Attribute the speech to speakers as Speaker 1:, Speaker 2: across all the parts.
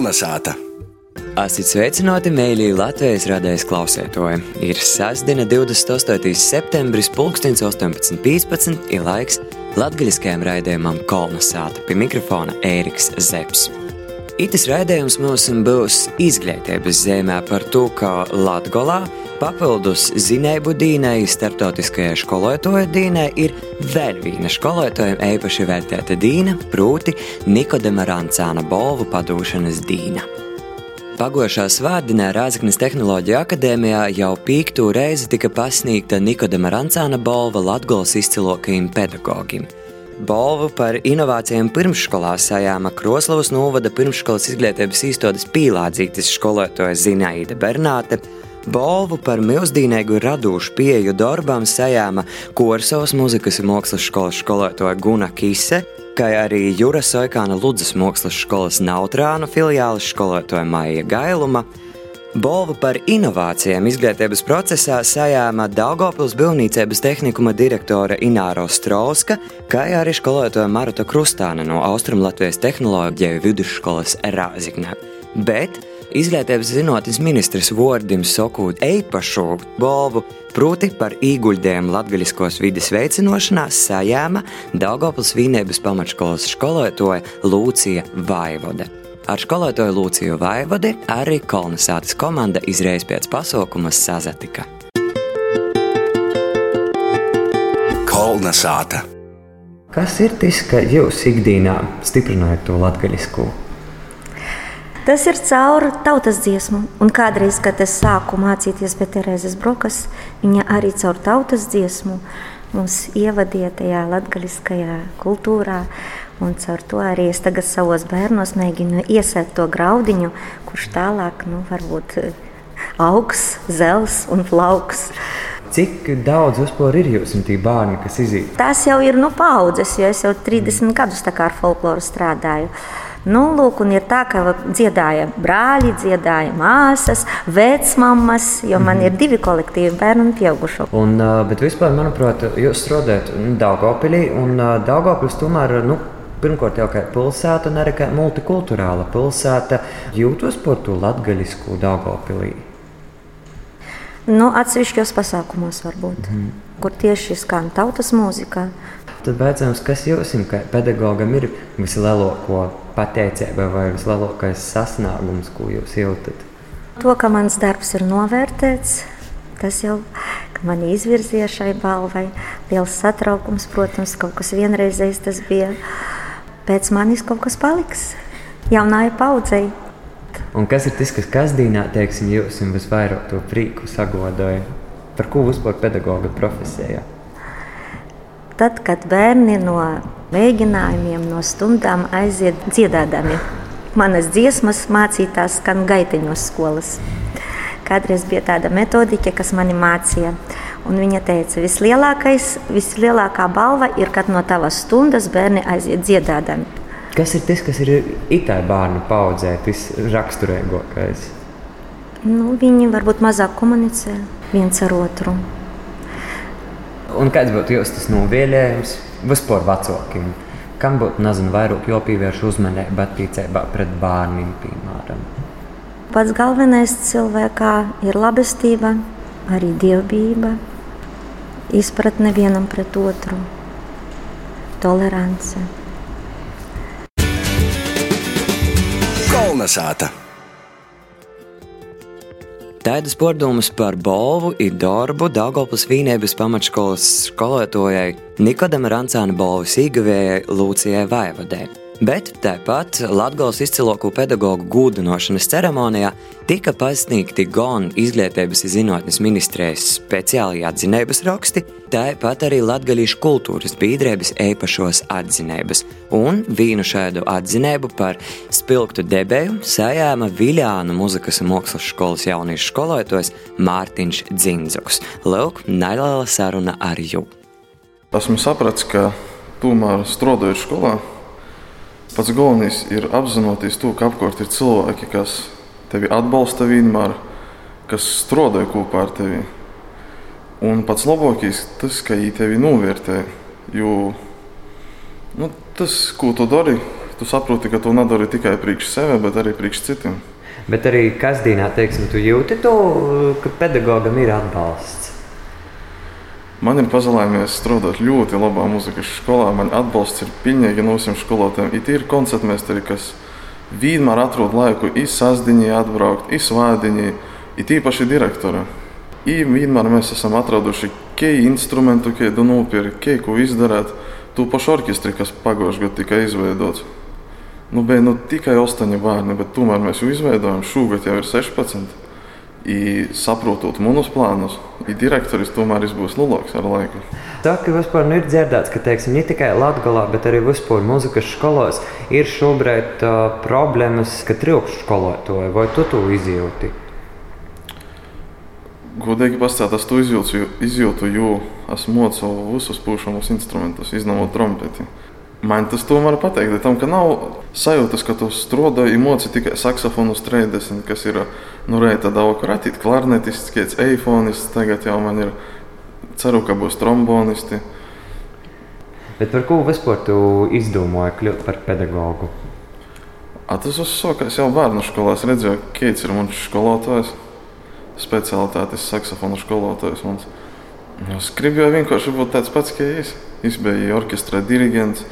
Speaker 1: Kolnesāta!
Speaker 2: Asit sveicināti mēlī Latvijas radējas klausētoji. Ir sestdiena 28. septembris, pulkstens 18.15. ir laiks latgaļiskajam raidījumam Kolnesāta pie mikrofona Ēriks Zepsi. Itis raidījums mums būs izglītības zemē par to, ka Latvijā papildus zinēbu dīnai, starptautiskajai skolotāju dīnai ir vēl viena skolotājiem īpaši vērtēta dīna, proti Nikodama Rancāna balvu padūšanas dīna. Pagošā svētdienā Rāzaknes Tehnoloģija akadēmijā jau pīktu reizi tika pasniegta Nikodama Rancāna balva Latgolas izcilokajiem pedagogiem – Balvu par inovācijām pirmsskolā sajāma Kroslavas novada pirmsskolas izglītības īstotas pīlādzītes skolotāja Zinaida Bernāte. Balvu par milzīgu radošu pieeju darbam sajāma Korsovas muzikas un mākslas skolas skolotāja Guna Kise, kā arī Jūras Oikāna Ludzas mākslas skolas Nautrānu filiāles skolotāja Maija Gailuma. Balvu par inovācijām izglītības procesā sajāma Daugopils Bilnīcības tehnikuma direktore Ināro Strauska, kā arī skolotāja Maruta Krustāna no Austrumlatvijas tehnoloģiju vidusskolas Rāziknē. Bet izglītības zinātnes ministrs Vordim Sokūt eipašu balvu, proti par īguļdējumu latgaļiskos vides veicinošanā sajāma Daugopils Vīnēbas pamatškolas skolotāja Lūcija Vaivode. Ar skolotāju Lūciju Vaivodi arī kolonizācijas komanda izreiz pēc pasaukuma sazatika.
Speaker 1: Kolnesāta!
Speaker 2: Kas ir tas, ka jūs ikdienā stiprinājat to latgaļisku?
Speaker 3: Tas ir caur tautas dziesmu. Un kādreiz, kad es sāku mācīties pie Terēzes Brokas, viņa arī caur tautas dziesmu mūs ievadīja tajā latgaļiskajā kultūrā. Un caur to arī es tagad savos bērnos mēģinu iesēt to graudiņu, kurš tālāk nu, varbūt eh, augs, zels un plauks.
Speaker 2: Cik daudz vispār ir jūs un tie bērni, kas iziet?
Speaker 3: Tas jau ir nu, paudzes, jo es jau 30 gadus ar folkloru strādāju. Nu, lūk, ir tā, ka dziedāja brāļi, dziedāja māsas, vecmāmas, jo man ir divi kolektīvi, bērnu un pieaugušo.
Speaker 2: Un, bet vispār, manuprāt, jūs strādājat Daugopilī, un Daugopils tomēr. Nu, Pirmkārt, jau kā pilsēta, un arī kā multikulturāla pilsēta, jūtos par to latgaļisku Daugopilī.
Speaker 3: Nu, atsevišķos pasākumos varbūt, mm. kur tieši skan tautas mūzika.
Speaker 2: Tad beidzams, kas jums, kā pedagogam, ir vislielāko pateicība vai vislielākais sasniegums, ko jūs jūtat?
Speaker 3: To, ka mans darbs ir novērtēts, tas jau man izvirzīja šai balvai. Liels satraukums, protams, kaut kas vienreizējs tas bija pēc manis kaut kas paliks jaunai paudzei.
Speaker 2: Un kas ir tas, kas kasdienā, teiksim, jūs visvairāk to prieku sagodoja? Par ko vispār pedagoga profesijā?
Speaker 3: Tad, kad bērni no mēģinājumiem, no stundām aiziet dziedādami, manas dziesmas mācītās skan gaiteņos skolas. Kādreiz bija tāda metodika, kas mani mācīja Un viņa teica, vislielākais, vislielākā balva ir, kad no tavas stundas bērni aiziet dziedādami.
Speaker 2: Kas ir tas, kas ir itāļu bērnu paudzē, tas raksturīgākais?
Speaker 3: Nu, viņi varbūt mazāk komunicē viens ar otru.
Speaker 2: Un kāds būtu jūs tas novēlējums vispār vecākiem? Kam būtu nezinu, vairāk jāpievērš uzmanība attiecībā pret bērniem, piemēram?
Speaker 3: Pats galvenais cilvēkā ir labestība, arī dievbijība, izpratne vienam pret otru, tolerance.
Speaker 1: Kolnesāta!
Speaker 2: Taidas pārdomas par balvu ir darbu Daugoplas Vīnēbas pamatškolas skolotājai Nikodam Rancāna balvas īgavējai Lūcijai Vaivadē bet tāpat Latvijas izcilāko pedagoģu gūdinošanas ceremonijā tika pasniegti gan izglītības zinātnes ministrijas speciāli atzinības raksti, tāpat arī Latvijas kultūras biedrības īpašos atzinības, un vīnu šādu atzinību par spilgtu debēju sajāma Viljānu muzikas un mākslas skolas jauniešu skolotājs Mārtiņš Dzinzuks. Lūk, neliela saruna ar jū.
Speaker 4: Esmu sapratis, ka tomēr strādājot skolā, Pats galvenais ir apzināties to, ka apkārt ir cilvēki, kas tevi atbalsta vienmēr, kas strādā kopā ar tevi. Un pats labākais tas, ka viņi tevi novērtē. Jo nu, tas, ko tu dari, tu saproti, ka tu nedari tikai priekš sevi, bet arī priekš citiem.
Speaker 2: Bet arī kasdienā, teiksim, tu jūti to, ka pedagogam ir atbalsts.
Speaker 4: Man ir pazemējies strādāt ļoti labā muzikas skolā. Man atbalsts ir pilnīgi no visiem skolotājiem. Ir tīri koncertmeistari, kas vienmēr atrod laiku izsasdiņā, atbraukt, izsvēdiņā, ir tīpaši direktori. I vienmēr mēs esam atraduši, kādu instrumentu, kādu nopirkt, kādu izdarīt. Tu pašu orķestri, kas pagājušajā gadā tika izveidots. Nu, bija nu, tikai 8 bērni, bet tomēr mēs jau izveidojam. Šogad jau ir 16. I saprotot mūsu plānus, i direktoris tomēr būs lielāks ar laiku.
Speaker 2: Tā ka vispār nu ir dzirdēts, ka teiksim, ne tikai Latvijā, bet arī vispār mūzikas skolās ir šobrīd uh, problēmas, ka trūkst skolotāju. Vai tu to izjūti?
Speaker 4: Godīgi pasakot, es to izjūtu, izjūtu jo esmu mocījis visus pušamus instrumentus, izņemot trompeti. Man tas tomēr tam, ka nav sajūtas, ka tu strādāji emoci tikai saksofonu 30, kas ir nu, reita daudz ratīt, klarnetists, kāds eifonists, tagad jau man ir, ceru, ka būs trombonisti.
Speaker 2: Bet par ko vispār tu izdomāji kļūt par pedagogu?
Speaker 4: A, tas uzsākās jau bērnu skolā. Es redzēju, kāds ir mans skolotājs, speciālitātes saksofonu skolotājs. Mans. Es gribēju vienkārši būt tāds pats, kā es. Es biju orķestra diriģents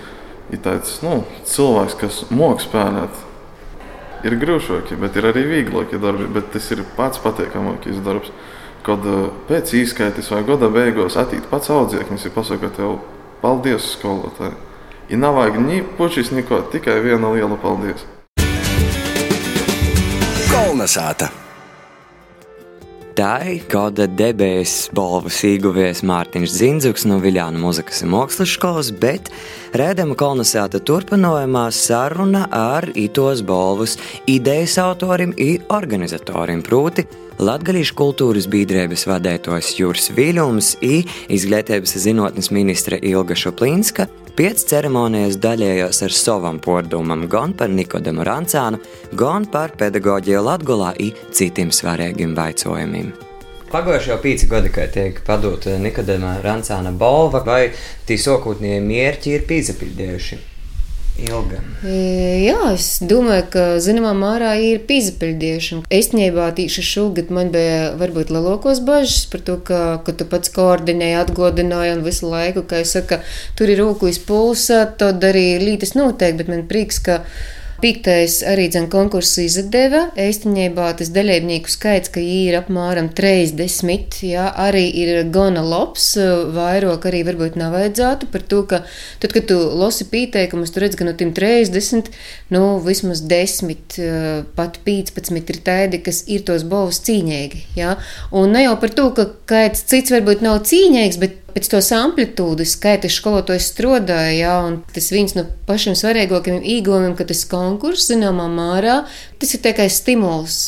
Speaker 4: ir tāds nu, cilvēks, kas mākslinieks spēlēt. Ir grūti, bet ir arī vieglākie darbi. Bet tas ir pats patīkamākais darbs. Kad uh, pēc izskaites vai gada beigās atīt pats audzēknis ir pasakot tev paldies skolotāji. Ja nav vajag ni pušis, neko, tikai viena liela paldies.
Speaker 2: Kolnesāta! Tā ir kāda debesu balvas ieguvējs Mārtiņš Zinzuks no Viljāna muzikas un mākslas skolas, bet rēdama kolonizēta turpinājumā saruna ar itos balvas idejas autorim un organizatorim, proti Latgalīšu kultūras biedrības vadētājs Juris Viļums un izglītības zinātnes ministre Ilga Šuplīnska pēc ceremonijas daļējās ar savam pordumam gan par Nikodemu Rancānu, gan par pedagoģiju Latgolā un citiem svarīgiem jautājumiem. Pagājušajā pīci gadi, kad tiek padota Nikodēmā Rancāna balva, vai tī sokūtnie mērķi ir pīzapildējuši? Ilga.
Speaker 1: Jā, es domāju, ka zināmā mērā ir pīzapildījuši. Īstenībā tieši šogad man bija varbūt lielākos bažas par to, ka, ka tu pats koordinēji, atgodināji un visu laiku, kā es saku, tur ir roku izpulsa, tad arī lītas noteikti, bet man prieks, ka Piektais arī dzen konkursu izdeva. Īstenībā tas dalībnieku skaits, ka ir apmēram 30, jā, arī ir gana labs, vairāk arī varbūt nav vajadzētu par to, ka tad, kad tu losi pieteikumus, tu redz, ka no tiem 30, nu, vismaz 10, pat 15 ir tādi, kas ir tos balvas cīņīgi, jā. Un ne jau par to, ka kāds cits varbūt nav cīņīgs, bet pēc tos amplitūdas skaita skolotājs strādāja, jā, un tas viens no pašiem svarīgākajiem īgumiem, ka tas konkurss, zināmā mērā, tas ir tikai stimuls.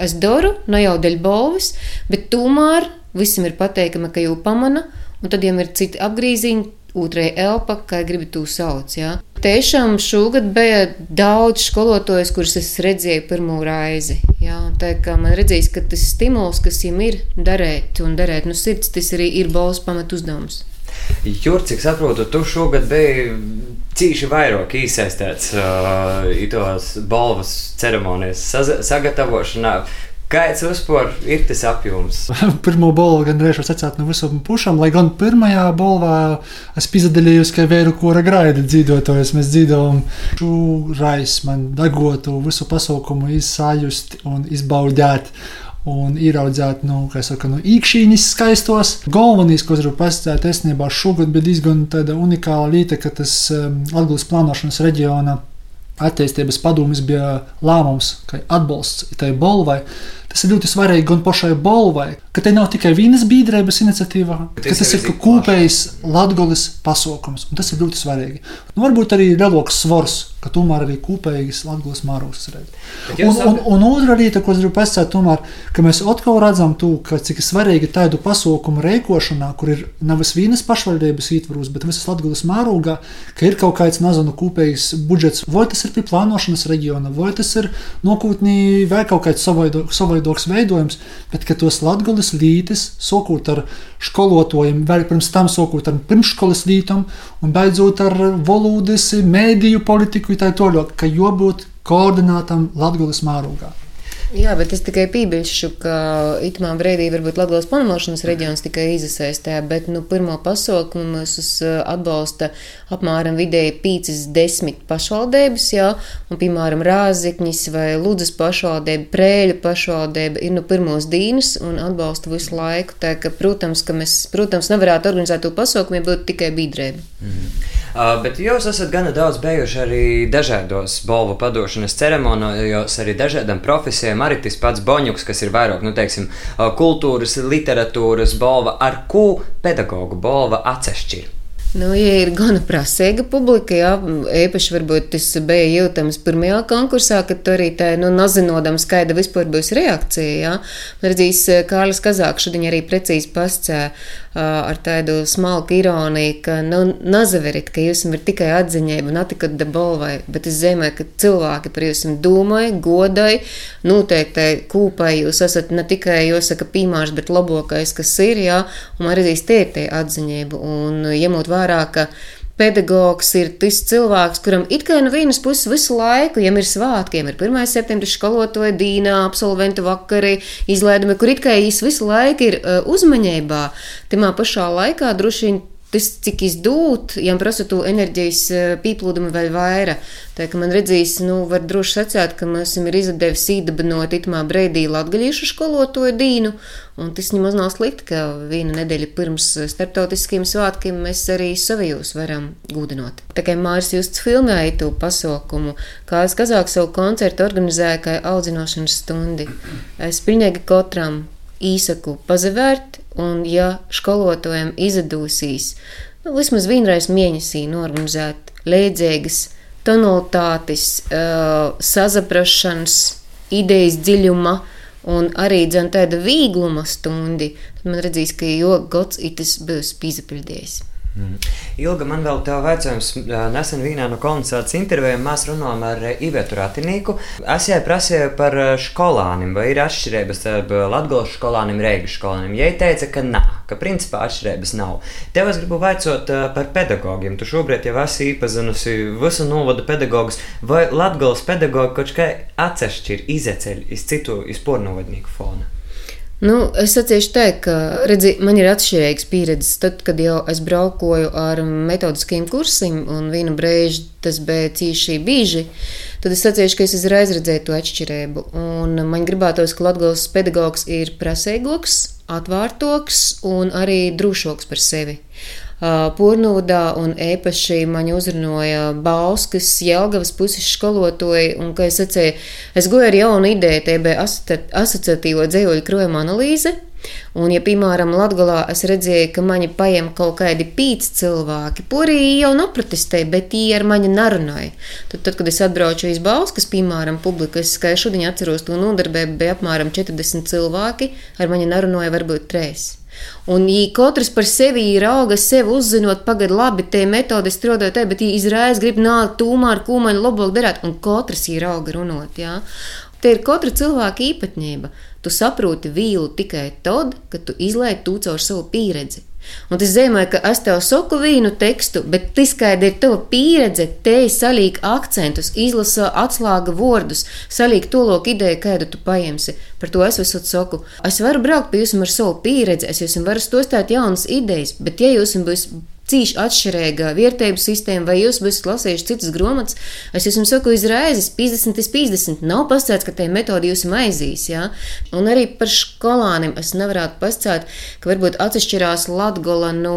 Speaker 1: Es daru, ne jau dēļ balvas, bet tomēr visam ir pateikama, ka jau pamana, un tad, ja ir citi apgrīziņi, otrai elpa, kā gribi to sauc. Ja? Tiešām šogad bija daudz skolotāju, kurus es redzēju pirmo reizi. Ja? Tā kā man redzējis, ka tas stimuls, kas viņam ir darīt un darīt no nu, sirds, tas arī ir balss pamat uzdevums.
Speaker 2: Jurts, cik saprotu, tu šogad biji cīši vairāk iesaistīts uh, tos balvas ceremonijas sagatavošanā. Kāds vispār ir tas apjoms?
Speaker 5: Pirmā balva gan reizē secēt no visām pušām, lai gan pirmajā balvā es piedalījos kā vēru kora graida dzīvotājs. Mēs dzīvojam šūrais, man dagotu visu pasaukumu izsājust un izbaudēt. Un ieraudzīt, nu, kā jau teicu, no īkšķīņas skaistos. Galvenais, ko gribu pasakāt, īstenībā šogad bija diezgan unikāla lieta, ka tas um, Latvijas plānošanas reģiona attīstības padomjas bija lēmums, ka atbalsts tai balvai Tas ir ļoti svarīgi gan pašai balvai, ka te nav tikai vienas biedrības iniciatīva, bet ka tas ir kopējs latgolis pasaukums, un tas ir ļoti svarīgi. Nu, varbūt arī lielāks svars, ka tomēr arī kopējs latgolis māros redz. Un, un, un otra lieta, ko es gribu pasakāt, tomēr, ka mēs atkal redzam to, ka cik svarīgi tādu pasaukumu rēkošanā, kur ir nevis vienas pašvaldības ietvaros, bet visas latgolis mārūgā, ka ir kaut kāds, nezinu, kopējs budžets, vai tas ir pie plānošanas reģiona, vai tas ir nokūtnī vai kaut kāds savaido, savaido savādāks veidojums, bet ka tos latgulis lītis, sokot ar skolotājiem, vēl pirms tam sokot ar pirmškolas lītam un beidzot ar valodas, mēdīju politiku, tā toļot, ka jābūt koordinātam latgulis mārūgā.
Speaker 1: Jā, bet es tikai piebilšu, ka itamā brīdī varbūt Latvijas panemošanas reģions tikai izasaistē, bet nu, pirmo pasaukumu mums atbalsta apmēram vidēji 5-10 pašvaldības, jā, un piemēram Rāzikņas vai Ludzas pašvaldība, Prēļa pašvaldība ir nu pirmos dīnas un atbalsta visu laiku. Tā ka, protams, ka mēs, protams, nevarētu organizēt to pasaukumu, ja būtu tikai biedrība. Mm -hmm.
Speaker 2: Uh, bet jūs esat gana daudz bijuši arī dažādos balvu padošanas ceremonijos, arī dažādām profesijām. Arī tas pats Boņuks, kas ir vairāk, nu, teiksim, uh, kultūras, literatūras balva, ar ko pedagoģu balva atsevišķi.
Speaker 1: Nu, ja ir gana prasīga publika, jā, īpaši varbūt tas bija jūtams pirmajā konkursā, kad tur arī tā, nu, nezinodams, kāda vispār būs reakcija, jā. Redzīs, Kārlis Kazāks šodien arī precīzi pascē ar tādu smalku ironiju, ka, nu, nazaverit, ka jūs ir tikai atziņēba, nav tikai dabolvai, bet es zemē, ka cilvēki par jums domāja, godai, noteikti kūpai jūs esat ne tikai, jāsaka, pīmārs, bet labākais, kas ir, jā, un man redzīs, tie ir tie atziņēba, un, ņemot vērā, ka pedagogs ir tas cilvēks, kuram it kā no vienas puses visu laiku, ja ir svētki, ja ir 1. septembris skolotāja dīnā, absolventu vakari, izlaidumi, kur it kā viņš visu laiku ir uh, uzmanībā, tamā pašā laikā droši vien tas, cik izdūt, ja prasa to enerģijas eh, pieplūdumu vēl vairāk. Tā kā man redzīs, nu, var droši sacīt, ka mēs esam izdevis īdabanot itmā breidī latgaļiešu skolotoju dīnu, un tas nemaz nav slikti, ka viena nedēļa pirms starptautiskiem svētkiem mēs arī savijos varam gūdinot. Tā kā Māris Justs filmēja to pasaukumu, kā es kazāk savu koncertu organizēju kā audzinošanas stundi. Es pilnīgi katram īsaku pazavērt, un ja skolotājiem izdosies nu, vismaz vienreiz mēnesī norganizēt līdzīgas tonalitātes, uh, sazaprašanas, idejas dziļuma un arī tāda vīgluma stundi, tad man redzīs, ka jo gods itis būs pīzapildījis.
Speaker 2: Mm. Ilga, man vēl tā vecums, nesen vienā no kolonizācijas intervijām mēs runājām ar Ivetu Ratinīku. Es jai prasīju par skolāniem, vai ir atšķirības starp Latvijas skolāniem un Reigas skolāniem. Jai teica, ka nav, ka principā atšķirības nav. Tev es gribu vaicot par pedagogiem. Tu šobrīd jau esi iepazinusi visu novadu pedagogus, vai Latvijas pedagogi kaut kā atsevišķi ir izeceļ iz citu, iz pornovadnieku fona?
Speaker 1: Nu, es sacīšu tā, ka redzi, man ir atšķirīgs pieredzes. Tad, kad jau es braukoju ar metodiskiem kursiem, un vienu brīdi tas bija cīši bieži, tad es sacīšu, ka es uzreiz redzēju to atšķirību. Un man gribētos, ka Latvijas pedagogs ir prasīgāks, atvērtāks un arī drošāks par sevi. Purnūdā un īpaši mani uzrunāja Bauskas, Jelgavas puses skolotoji, un, kā es sacīju, es goju ar jaunu ideju, bija asociatīvo dzējoļu krojuma analīze, Un, ja, piemēram, Latvijā es redzēju, ka mani paņem kaut kādi pīci cilvēki, purī jau neprotestēja, bet viņi ar mani nerunāja. Tad, tad, kad es atbraucu iz Bauskas, piemēram, publikas, kā es šodien atceros to nodarbību, bija apmēram 40 cilvēki, ar mani nerunāja varbūt trīs. Un, ja katrs par sevi ir auga, sevi uzzinot, pagaidi, labi, te metode strādāja, te, bet izrādās grib nākt tūmā ar kūmaņu labāk darīt, un katrs ir auga runāt. Jā. Te ir katra cilvēka īpatnība. Tu saproti vīlu tikai tad, kad tu izlaiž to caur savu pieredzi. Un es domāju, ka es tev saku vienu tekstu, bet tas skaidri ir tava pieredze, te salīk akcentus, izlasa atslēga vārdus, salīk to loku ideju, kādu tu paņemsi. Par to es visur saku. Es varu braukt pie jums ar savu pieredzi, es jums varu stostāt jaunas idejas, bet ja jums būs cīši atšķirīga vērtību sistēma, vai jūs esat lasījuši citas grāmatas, es jums saku, izraizes 50, 50. Nav pastāstīts, ka tie metodi jūs aizīs. Ja? Un arī par skolāniem es nevarētu pastāstīt, ka varbūt atšķirās Latgola no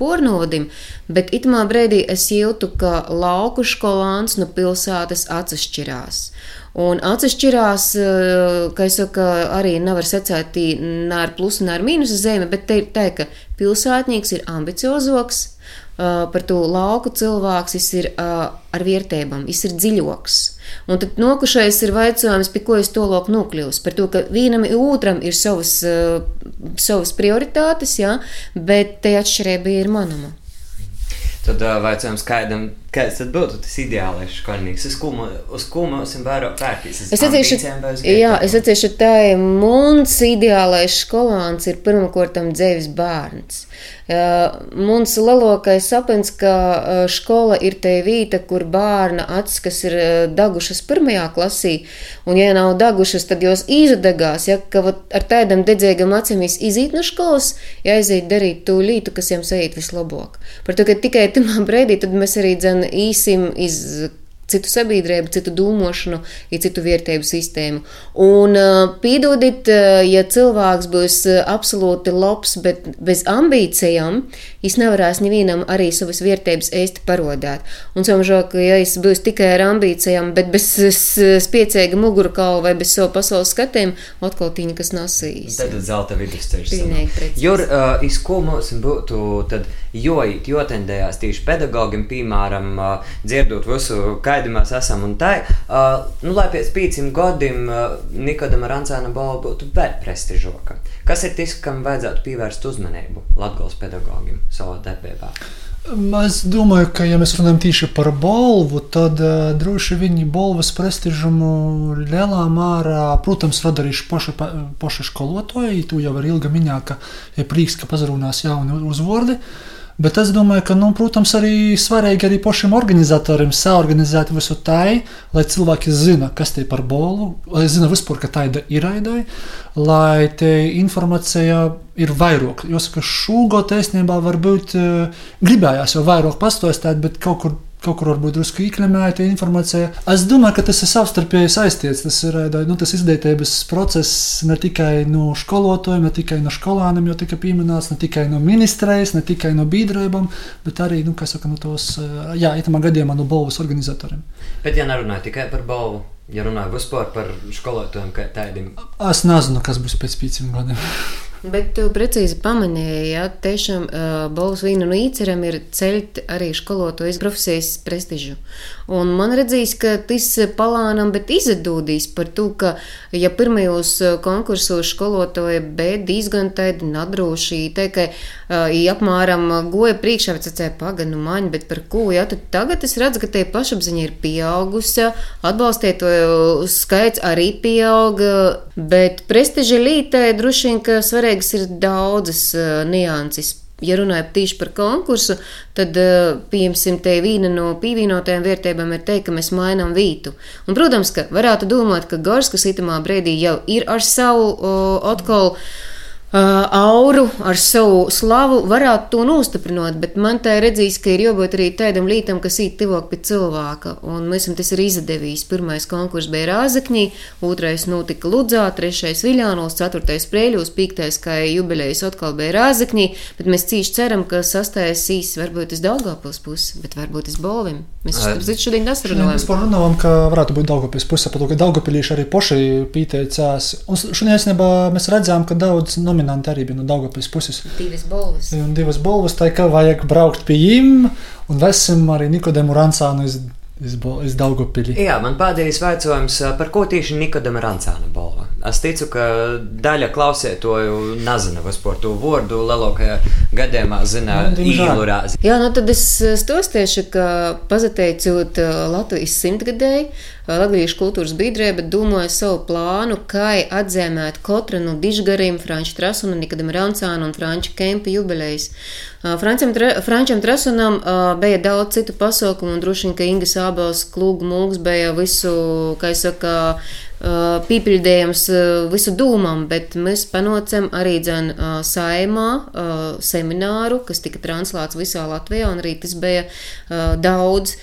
Speaker 1: pornovadim, bet itamā brīdī es jūtu, ka lauku skolāns no pilsētas atšķirās. Un atšķirās, ka es saku, arī nevar secēt ne ar plusu, ne ar mīnusu zemi, bet te ir tā, ka pilsētnieks ir ambiciozāks, par to lauku cilvēks ir ar vērtībām, viņš ir dziļāks. Un tad nokušais ir jautājums, pie ko es to loku nokļūstu. Par to, ka vienam otram ir savas, savas prioritātes, jā, bet te atšķirība ir manama.
Speaker 2: Tad uh, jautājums, kādam, Kāds tad būtu tas ideālais skolnieks? Uz ko, uz ko mums ir vairāk vērtīs?
Speaker 1: Es atceros, jā, es ka tā ir mums ideālais skolāns ir pirmkārtam dzēvis bērns. Mums lielākais sapnis, ka skola ir te vieta, kur bērna acis, kas ir dagušas pirmajā klasī, un ja nav dagušas, tad jos izdegās, ja ka ar tādam dedzīgam acīm iziet no skolas, jāiziet darīt to lītu, kas jums eit vislabāk. Par to, ka tikai tamā brīdī tad mēs arī dzen īsim iz citu sabiedrību, citu domāšanu, ja citu vērtību sistēmu. Un uh, piedodiet, uh, ja cilvēks būs uh, absolūti labs, bet bez ambīcijām, viņš nevarēs nevienam arī savas vērtības ēsti parodēt. Un somžēl, ka ja es būs tikai ar ambīcijām, bet bez spiecīga mugurkaula vai bez savu pasaules skatiem, atkal tīņa, kas nasīs.
Speaker 2: Tad zelta vidusceļš. Jur, uh, iz ko mums būtu tad jojīt, jotendējās tieši pedagogiem, piemēram, uh, dzirdot visu, kā mēs esam. Un tā, uh, nu, lai pēc pieciem gadiem uh, Nikodam Rancāna balva būtu vēl prestižoka. Kas ir tas, kam vajadzētu pievērst uzmanību Latvijas pedagogiem savā darbībā?
Speaker 5: Es domāju, ka, ja mēs runājam tieši par balvu, tad uh, droši vien balvas prestižumu lielā mērā, protams, rada arī paša, paša skolotāja. Tu jau ar ilga minēji, ka ir prieks, ka pazarunās jauni uzvārdi. Uh, Bet es domāju, ka, nu, protams, arī svarīgi arī pašiem organizatoriem saorganizēt visu tā, lai cilvēki zina, kas te ir par bolu, lai zina vispār, ka tāda ir raidai, lai te informācija ir vairāk. Jo, ka šogad īstenībā varbūt uh, gribējās jau vairāk pastāstīt, bet kaut kur kaut kur varbūt drusku īklemēta informācija. Es domāju, ka tas ir savstarpēji saistīts. Tas ir nu, tas izglītības process ne tikai no skolotājiem, ne tikai no skolāniem, jo tika pieminēts ne tikai no ministrijas, ne tikai no biedrībām, bet arī nu, saka, no tos, jā, itamā gadījumā no balvas organizatoriem.
Speaker 2: Bet, ja nerunāju tikai par balvu, ja runāju vispār par skolotājiem, kā tādiem,
Speaker 5: es nezinu, kas būs pēc pieciem gadiem.
Speaker 1: Bet tu precīzi pamanīji, ja tiešām uh, balvas vīnu un īceram ir ceļt arī skolotājas profesijas prestižu. Un man redzīs, ka tas palānam, bet izdodīs par to, ka, ja pirmajos konkursos skolotāja bet diezgan tādi nadroši, te, ka uh, apmēram goja priekšā, bet sacēja paganu maņu, bet par ko, ja tad tagad es redzu, ka tie pašapziņa ir pieaugusi, atbalstītoju skaits arī pieauga, bet prestiža lītē droši vien, ka svarīgi liekas, ir daudzas nianses. Ja runājam tieši par konkursu, tad, uh, pieņemsim, te viena no pievienotajām vērtībām ir teikt, ka mēs mainām vītu. Un, protams, ka varētu domāt, ka Gorskas itamā brīdī jau ir ar savu uh, atkal. Uh, auru ar savu slavu varētu to nostiprināt, bet man tā ir redzējis, ka ir jābūt arī tādam lītam, kas īt tuvāk pie cilvēka. Un mēs esam tas ir izdevījis. Pirmais konkurss bija Rāzakņī, otrais notika Ludzā, trešais Viļānos, ceturtais Prēļos, piektais, kā jubilejas atkal bija Rāzakņī, bet mēs cīši ceram, ka sastājas īs varbūt uz Daugavpils pusi, bet varbūt uz Bolvim. Mēs šodien, šodien nesarunājam.
Speaker 5: Mēs parunājam, ka varētu būt Daugavpils puse, pat to, ka Daugavpilīši arī poši pieteicās. Un šodien, mēs redzējām, ka daudz nomināciju dominanti arī bija no Daugopils puses.
Speaker 1: Divas balvas.
Speaker 5: Un divas balvas, tā kā vajag braukt pie viņiem un vesim arī Nikodemu Rancānu iz, iz, iz Daugopili.
Speaker 2: Jā, man pēdējais jautājums, par ko tieši Nikodema Rancāna balva? Es ticu, ka daļa klausētoju nezina vispār to vārdu, lielākajā gadījumā zina
Speaker 5: nu,
Speaker 2: īlu rāzi.
Speaker 1: Jā, nu tad es stostiešu, ka pazateicot Latvijas simtgadēji, Latvijas kultūras biedrība domāja savu plānu, kā atzīmēt katru no dižgariem Franča Trasuna, Nikadam Rauncāna un Franča Kempa jubilejas. Frančam Trasunam bija daudz citu pasaukumu, un droši vien, ka Inga Sābels klūgu mūks bija visu, kā es saku, pīpildējams visu dūmam, bet mēs panocam arī dzen saimā semināru, kas tika translēts visā Latvijā, un arī tas bija daudz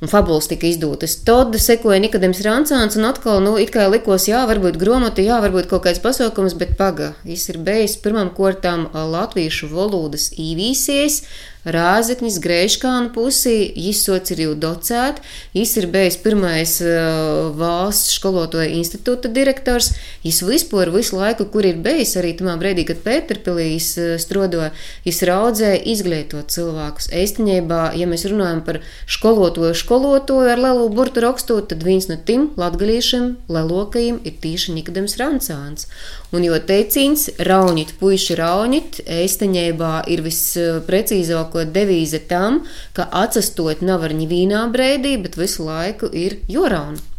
Speaker 1: un fabulas tika izdotas. Tad sekoja Nikodems Rancāns, un atkal, nu, it kā likos, jā, varbūt gromati, jā, varbūt kaut kāds pasaukums, bet paga, viņš ir bijis pirmam kortām latviešu valodas īvīsies, Rāzeknis, Grēškāna pusī, izsots ir jau docēt, viņš ir bijis pirmais uh, valsts skolotāja institūta direktors, viņš vispār visu laiku, kur ir bijis, arī tamā brīdī, kad Pēterpilīs uh, strodoja, viņš raudzēja izglītot cilvēkus. Eistiņībā, ja mēs runājam par skolotāju, skolotāju ar lielu burtu rakstu, tad viens no tiem latgaļiešiem, lelokajiem ir tīši Nikodems Rancāns. Un jo teicīns raunīt, puiši raunīt, eistiņībā ir visprecīzāk lielāko devīze tam, ka atsastot nav ar ņivīnā brēdī, bet visu laiku ir jorauna.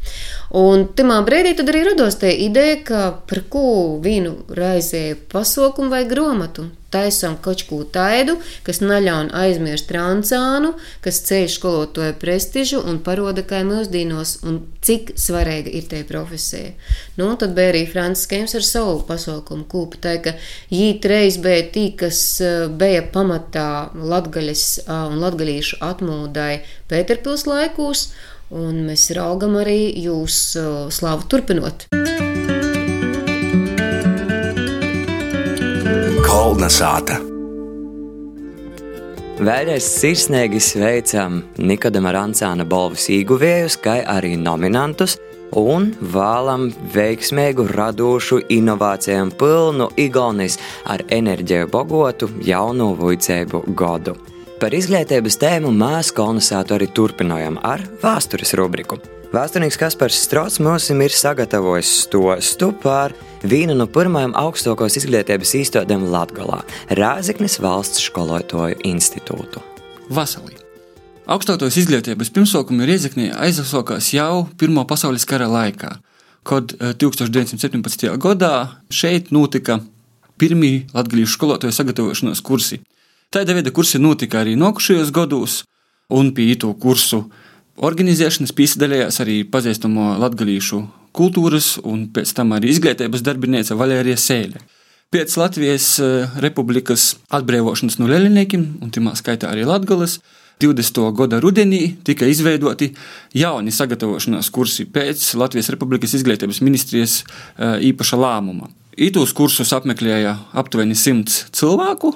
Speaker 1: Un tajā brīdī tad arī radās tā ideja, ka par ko vīnu raizēja pasaukumu vai gromatu. Taisām kaut ko tādu, kas neļauj aizmirst trancānu, kas ceļ skolotāju prestižu un paroda, kā mūsdienos un cik svarīga ir tā profesija. Nu, tad bija arī Francis Kēms ar savu pasaukumu kūpu, tā ka jīt reiz bija tī, kas eh, bija pamatā latgaļas un latgaļīšu atmūdai Pēterpils laikūs, un mēs raugam arī jūs slavu turpinot.
Speaker 2: Kolnesāta. Vēlreiz sirsnīgi sveicam Nikodama Rančāna balvas ieguvējus, kā arī nominantus, un vēlam veiksmīgu, radošu, inovācijām pilnu Igaunijas ar enerģiju bogotu jaunu vicēbu godu. Par izglītības tēmu mēs kolonizātu arī turpinājām ar vēstures rubriku. Vēsturnieks Kaspars Strots mums ir sagatavojis stostu par vienu no pirmajām augstākās izglītības īstādēm Latvijā - Rāziknis valsts skolotāju institūtu.
Speaker 6: Vasalī. Augstākās izglītības pirmsākumi Riezeknī aizsākās jau Pirmā pasaules kara laikā, kad 1917. gadā šeit notika pirmie latviešu skolotāju sagatavošanās kursi. Tāda veida kursi notika arī nākušajos gados, un pie to kursu organizēšanas piesaistījās arī pazīstamo latgadījušu kultūras un pēc tam arī izglītības darbinīca Valērija Sēle. Pēc Latvijas eh, Republikas atbrīvošanas no Leļņiem, un tajā skaitā arī Latvijas, 20. gada rudenī tika izveidoti jauni sagatavošanās kursi pēc Latvijas Republikas izglītības ministrijas eh, īpaša lēmuma. Itos kursus apmeklēja aptuveni simts cilvēku,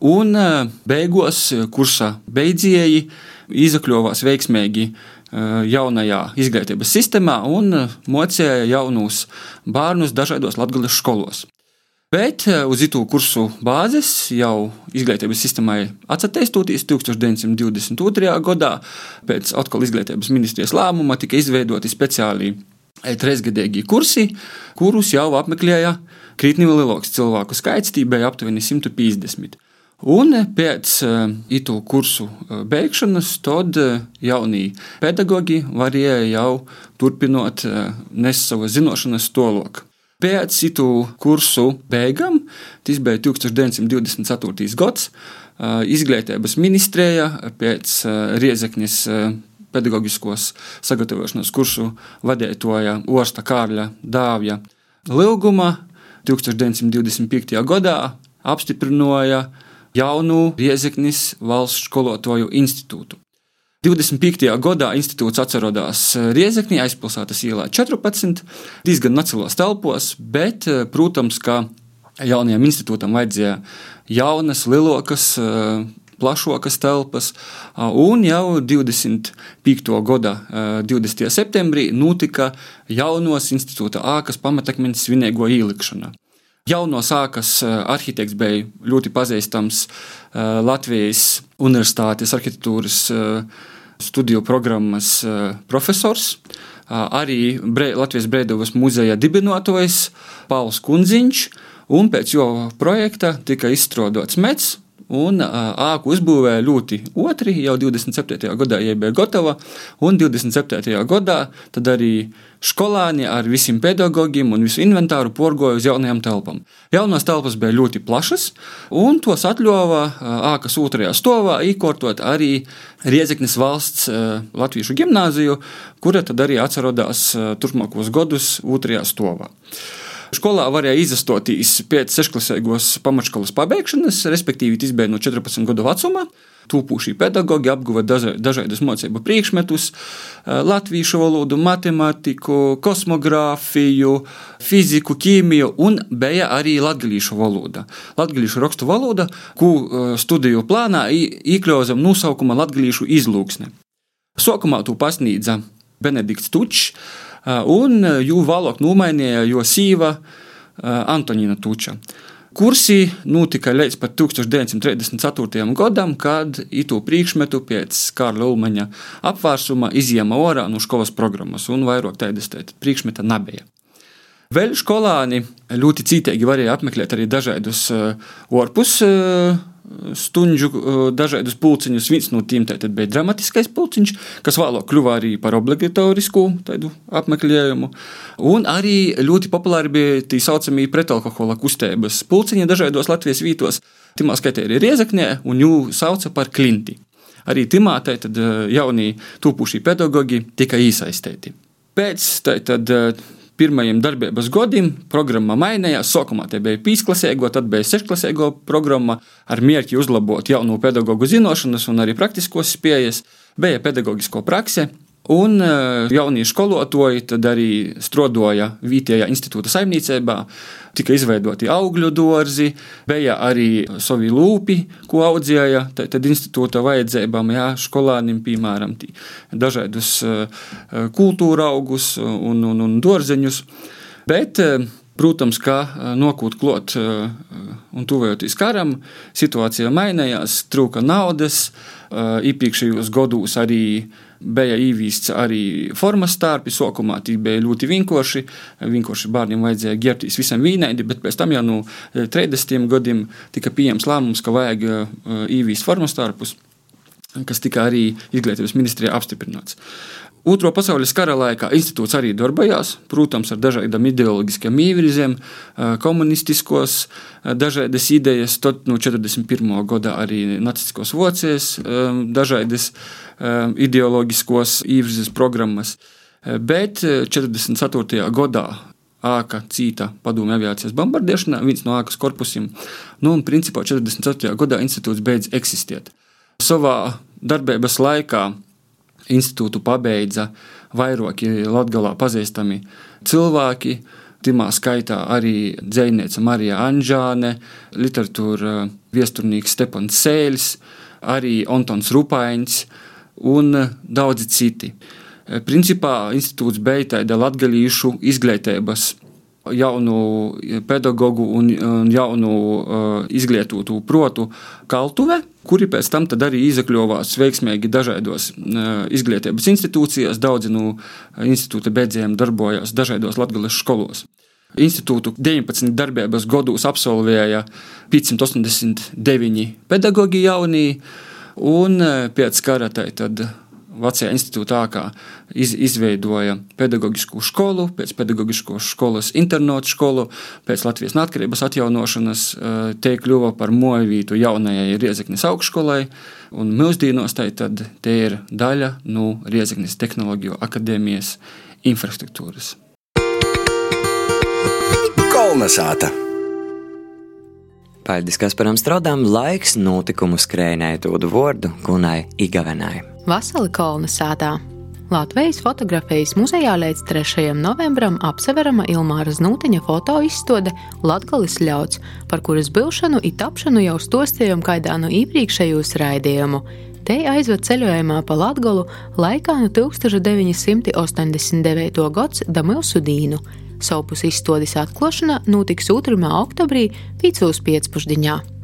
Speaker 6: Un e, beigās e, kursa beidzēji izakļuvās veiksmīgi jaunajā izglītības sistēmā un mocīja jaunus bērnus dažādos latgales skolos. Bet uz itu kursu bāzes jau izglītības sistēmai attīstoties 1922. gadā, pēc atkal izglītības ministrijas lēmuma, tika izveidoti speciāli trīsgadīgi kursi, kurus jau apmeklēja krietni lielāks cilvēku skaits, tī bija aptuveni 150. Un pēc uh, itu kursu beigšanas, tad jaunie pedagoģi varēja jau turpināt nest savas zināšanas tolok. Pēc itu kursu beigām, tas bija 1924. gads, izglītības ministrija pēc Riezekņas pedagoģiskos sagatavošanās kursu vadītāja Orsta Kārļa Dāvja Lilguma 1925. gadā apstiprināja jaunu Riezeknis valsts skolotāju institūtu. 25. gadā institūts atcerodās Riezeknī aizpilsētas ielā 14, diezgan nacionālās telpos, bet, protams, ka jaunajam institūtam vajadzēja jaunas, lielākas, plašākas telpas, un jau 25. gada 20. septembrī notika jaunos institūta ākas pamatakmeņa svinīgo ielikšana. Jauno sākas eh, arhitekts bija ļoti pazīstams eh, Latvijas Universitātes arhitektūras eh, studiju programmas profesors. Arī Latvijas Brīvdabas muzeja dibinātājs Pauls Kunziņš, un pēc jo projekta tika izstrādāts mets, un āku uzbūvēja ļoti otri, jau 27. gadā jau bija gatava, un 27. gadā tad arī skolāni ar visiem pedagogiem un visu inventāru porgoja uz jaunajām telpām. Jaunās telpas bija ļoti plašas, un tos atļāva ākas otrajā stāvā īkortot arī Riezeknes valsts latviešu gimnāziju, kura tad arī atcerodās turpmākos gadus otrajā stāvā. Skolā varēja izastoties pēc sešklasīgos pamatškolas pabeigšanas, respektīvi, bija no 14 gadu vecuma. Tūpūšie pedagoģi apguva dažādas mācību priekšmetus, eh, latviešu valodu, matemātiku, kosmogrāfiju, fiziku, ķīmiju un bija arī latviešu valoda. Latviešu rakstu valoda, ko eh, studiju plānā iekļauzam nosaukuma latviešu izlūksne. Sākumā to pasniedza Benedikts Tučs un jū vēlāk nomainīja jo sīva Antonīna Tuča. Kursi notika līdz pat 1934. gadam, kad itu priekšmetu pēc Kārla Ulmaņa apvērsuma izjama orā no skolas programmas, un vairāk tādas priekšmeta nebija. Vēl skolāni ļoti cītīgi varēja apmeklēt arī dažādus orpus stundu dažādus pulciņus. Viens no tiem bija dramatiskais pulciņš, kas vēlāk kļuva arī par obligatorisku apmeklējumu. Un arī ļoti populāri bija tā saucamie pretalkohola kustības pulciņi dažādos Latvijas vītos. Timā skaitē arī Riezaknē, un viņu sauca par klinti. Arī Timā tad jaunie tūpušie pedagoģi tika iesaistīti. Pēc tad pirmajiem darbības gadiem programma mainījās. Sākumā tie bija pīsklasēgo, tad bija sešklasēgo programma ar mērķi uzlabot jaunu pedagoģu zināšanas un arī praktiskos spējas. Bija pedagoģisko praksi, Un eh, jaunie skolotāji tad arī strādāja Vītējā institūta saimniecībā, tika izveidoti augļu dārzi, bija arī savi lūpi, ko audzēja tad institūta vajadzībām, jā, skolānim, piemēram, dažādus eh, kultūra augus un, un, un dārzeņus. Bet, Protams, kā nokūt klot un tuvojoties karam, situācija mainījās, trūka naudas, iepriekšējos gados arī bija īvīsts arī formas starpi. Sākumā tie bija ļoti vienkārši. Vienkārši bērniem vajadzēja ģērbties visam vīnaidi, bet pēc tam jau no 30 gadiem tika pieņemts lēmums, ka vajag īvīst formas starpus kas tika arī izglītības ministrijā apstiprināts. Otro pasaules kara laikā institūts arī darbojās, protams, ar dažādiem ideoloģiskiem īvirziem, komunistiskos, dažādas idejas, tad no 41. gada arī nacistiskos vocijas, dažādas ideoloģiskos īvirzes programmas. Bet 44. gadā āka cīta padomju aviācijas bombardēšanā, viens no ākas korpusiem, nu un principā 44. gadā institūts beidz eksistēt. Savā darbības laikā institūtu pabeidza vairāki latgalā pazīstami cilvēki. Timā skaitā arī dziniece Marija Anģāne, literatūra viesturnīgs Stepans Sēļs, arī Antons Rupains un daudzi citi. Principā institūts beidza tāda latgalīšu izglītības jaunu pedagoģu un jaunu uh, izglītotu protu kaltuve, kuri pēc tam arī izakļuvās veiksmīgi dažādos uh, izglītības institūcijās. Daudzi no institūta beidzējiem darbojās dažādos latgales skolos. Institūtu 19 darbības gados absolvēja 589 pedagoģi jaunie, un pēc kara tad Vācijā institūtā iz, izveidoja pedagoģisku skolu, pēc pedagoģiskās skolas internatu skolu, pēc Latvijas neatkarības atjaunošanas eh, te kļuva par mojvītu jaunajai Riezeknes augšskolai, un mūsdienos tai tad te ir daļa no Riezeknes tehnoloģiju akadēmijas infrastruktūras.
Speaker 2: Kolnesāta! Paldies Kasparam Strodam, laiks notikumu skrējai dodu vārdu Gunai Igavenai.
Speaker 7: Vasali kolonizētā. Latvijas fotografijas muzejā līdz 3. novembrim apseverama Ilmāra Znūtiņa fotoizstāde Latvijas ļauds, par kuras bilšanu un tapšanu jau stostījām kaidā no iepriekšējos raidījumu. Te aizved ceļojumā pa Latgolu laikā no 1989. gads da mūsu dīnu. Savpus izstādes atklāšana notiks 2. oktobrī Pīcūs pēcpusdienā.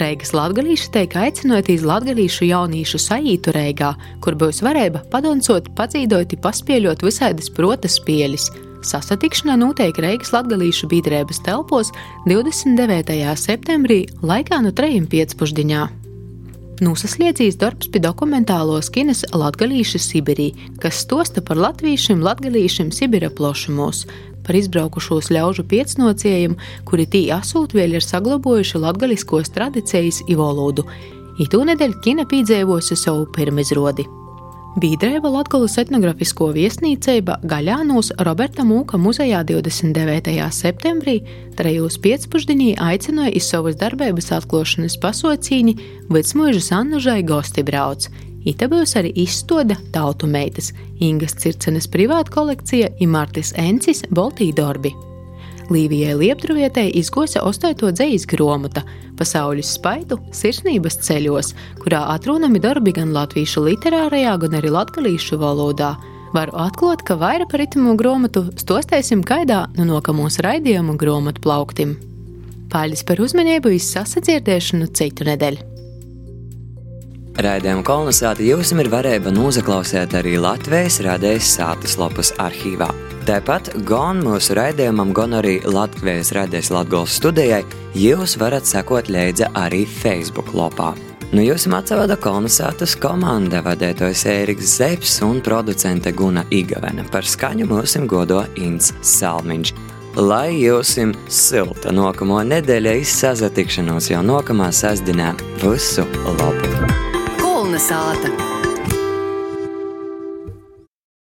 Speaker 7: Reigas latgalīši tiek aicināti uz latgalīšu jaunīšu sajītu Reigā, kur būs varēja padoncot, padzīdot, paspieļot visādas protas spēļas. Sasatikšanā notiek Reigas latgalīšu biedrības telpos 29. septembrī laikā no 3.15. Nūsasliedzīs darbs pie dokumentālos kinas Latgalīša Sibirī, kas stosta par latviešiem latgalīšiem Sibira plošumos, par izbraukušos ļaužu piecnocējumu, kuri tī asūt vēl ir saglabojuši latgaliskos tradicijas i valodu. Itū nedēļ kina pīdzēvosi savu pirmizrodi. Bīdrēva Latvijas etnografisko viesnīcība Gaļānos Roberta Mūka muzejā 29. septembrī trejos piecpuždienī aicināja iz savas darbības atklāšanas pasaucīni Vecmožas Annužai gosti brauc. Būs arī izstāde Tautu meitas, Ingas Circenes privāta kolekcija Imartis Encis Boltīdorbi. Līvijai Liepdruvietei izgosa ostoito dzīslu grāmata Pasaules spaidu sirsnības ceļos, kurā atrunami darbi gan latviešu literārajā, gan arī latgalīšu valodā. Varu atklāt, ka vairāk par ritmu grāmatu stostēsim kaidā no nākamos raidījumu grāmatu plauktim. Paldies par uzmanību, izsasadzirdēšanu citu nedēļu!
Speaker 2: Raidījumu kolonizāti jums ir varēja noklausīt arī Latvijas radējas sātas lapas arhīvā. Tāpat gan mūsu raidījumam, gan arī Latvijas radējas Latvijas studijai jūs varat sekot līdzi arī Facebook lopā. Nu, jūs atsevada kolonizācijas komanda vadītājs Ēriks Zepes un producente Guna Igavena par skaņu mūsim godo Inns Salmiņš. Lai jums silta nākamo nedēļa izsazatikšanos jau nākamā sastāvdaļā. Visu labu!
Speaker 8: Kolna sāta!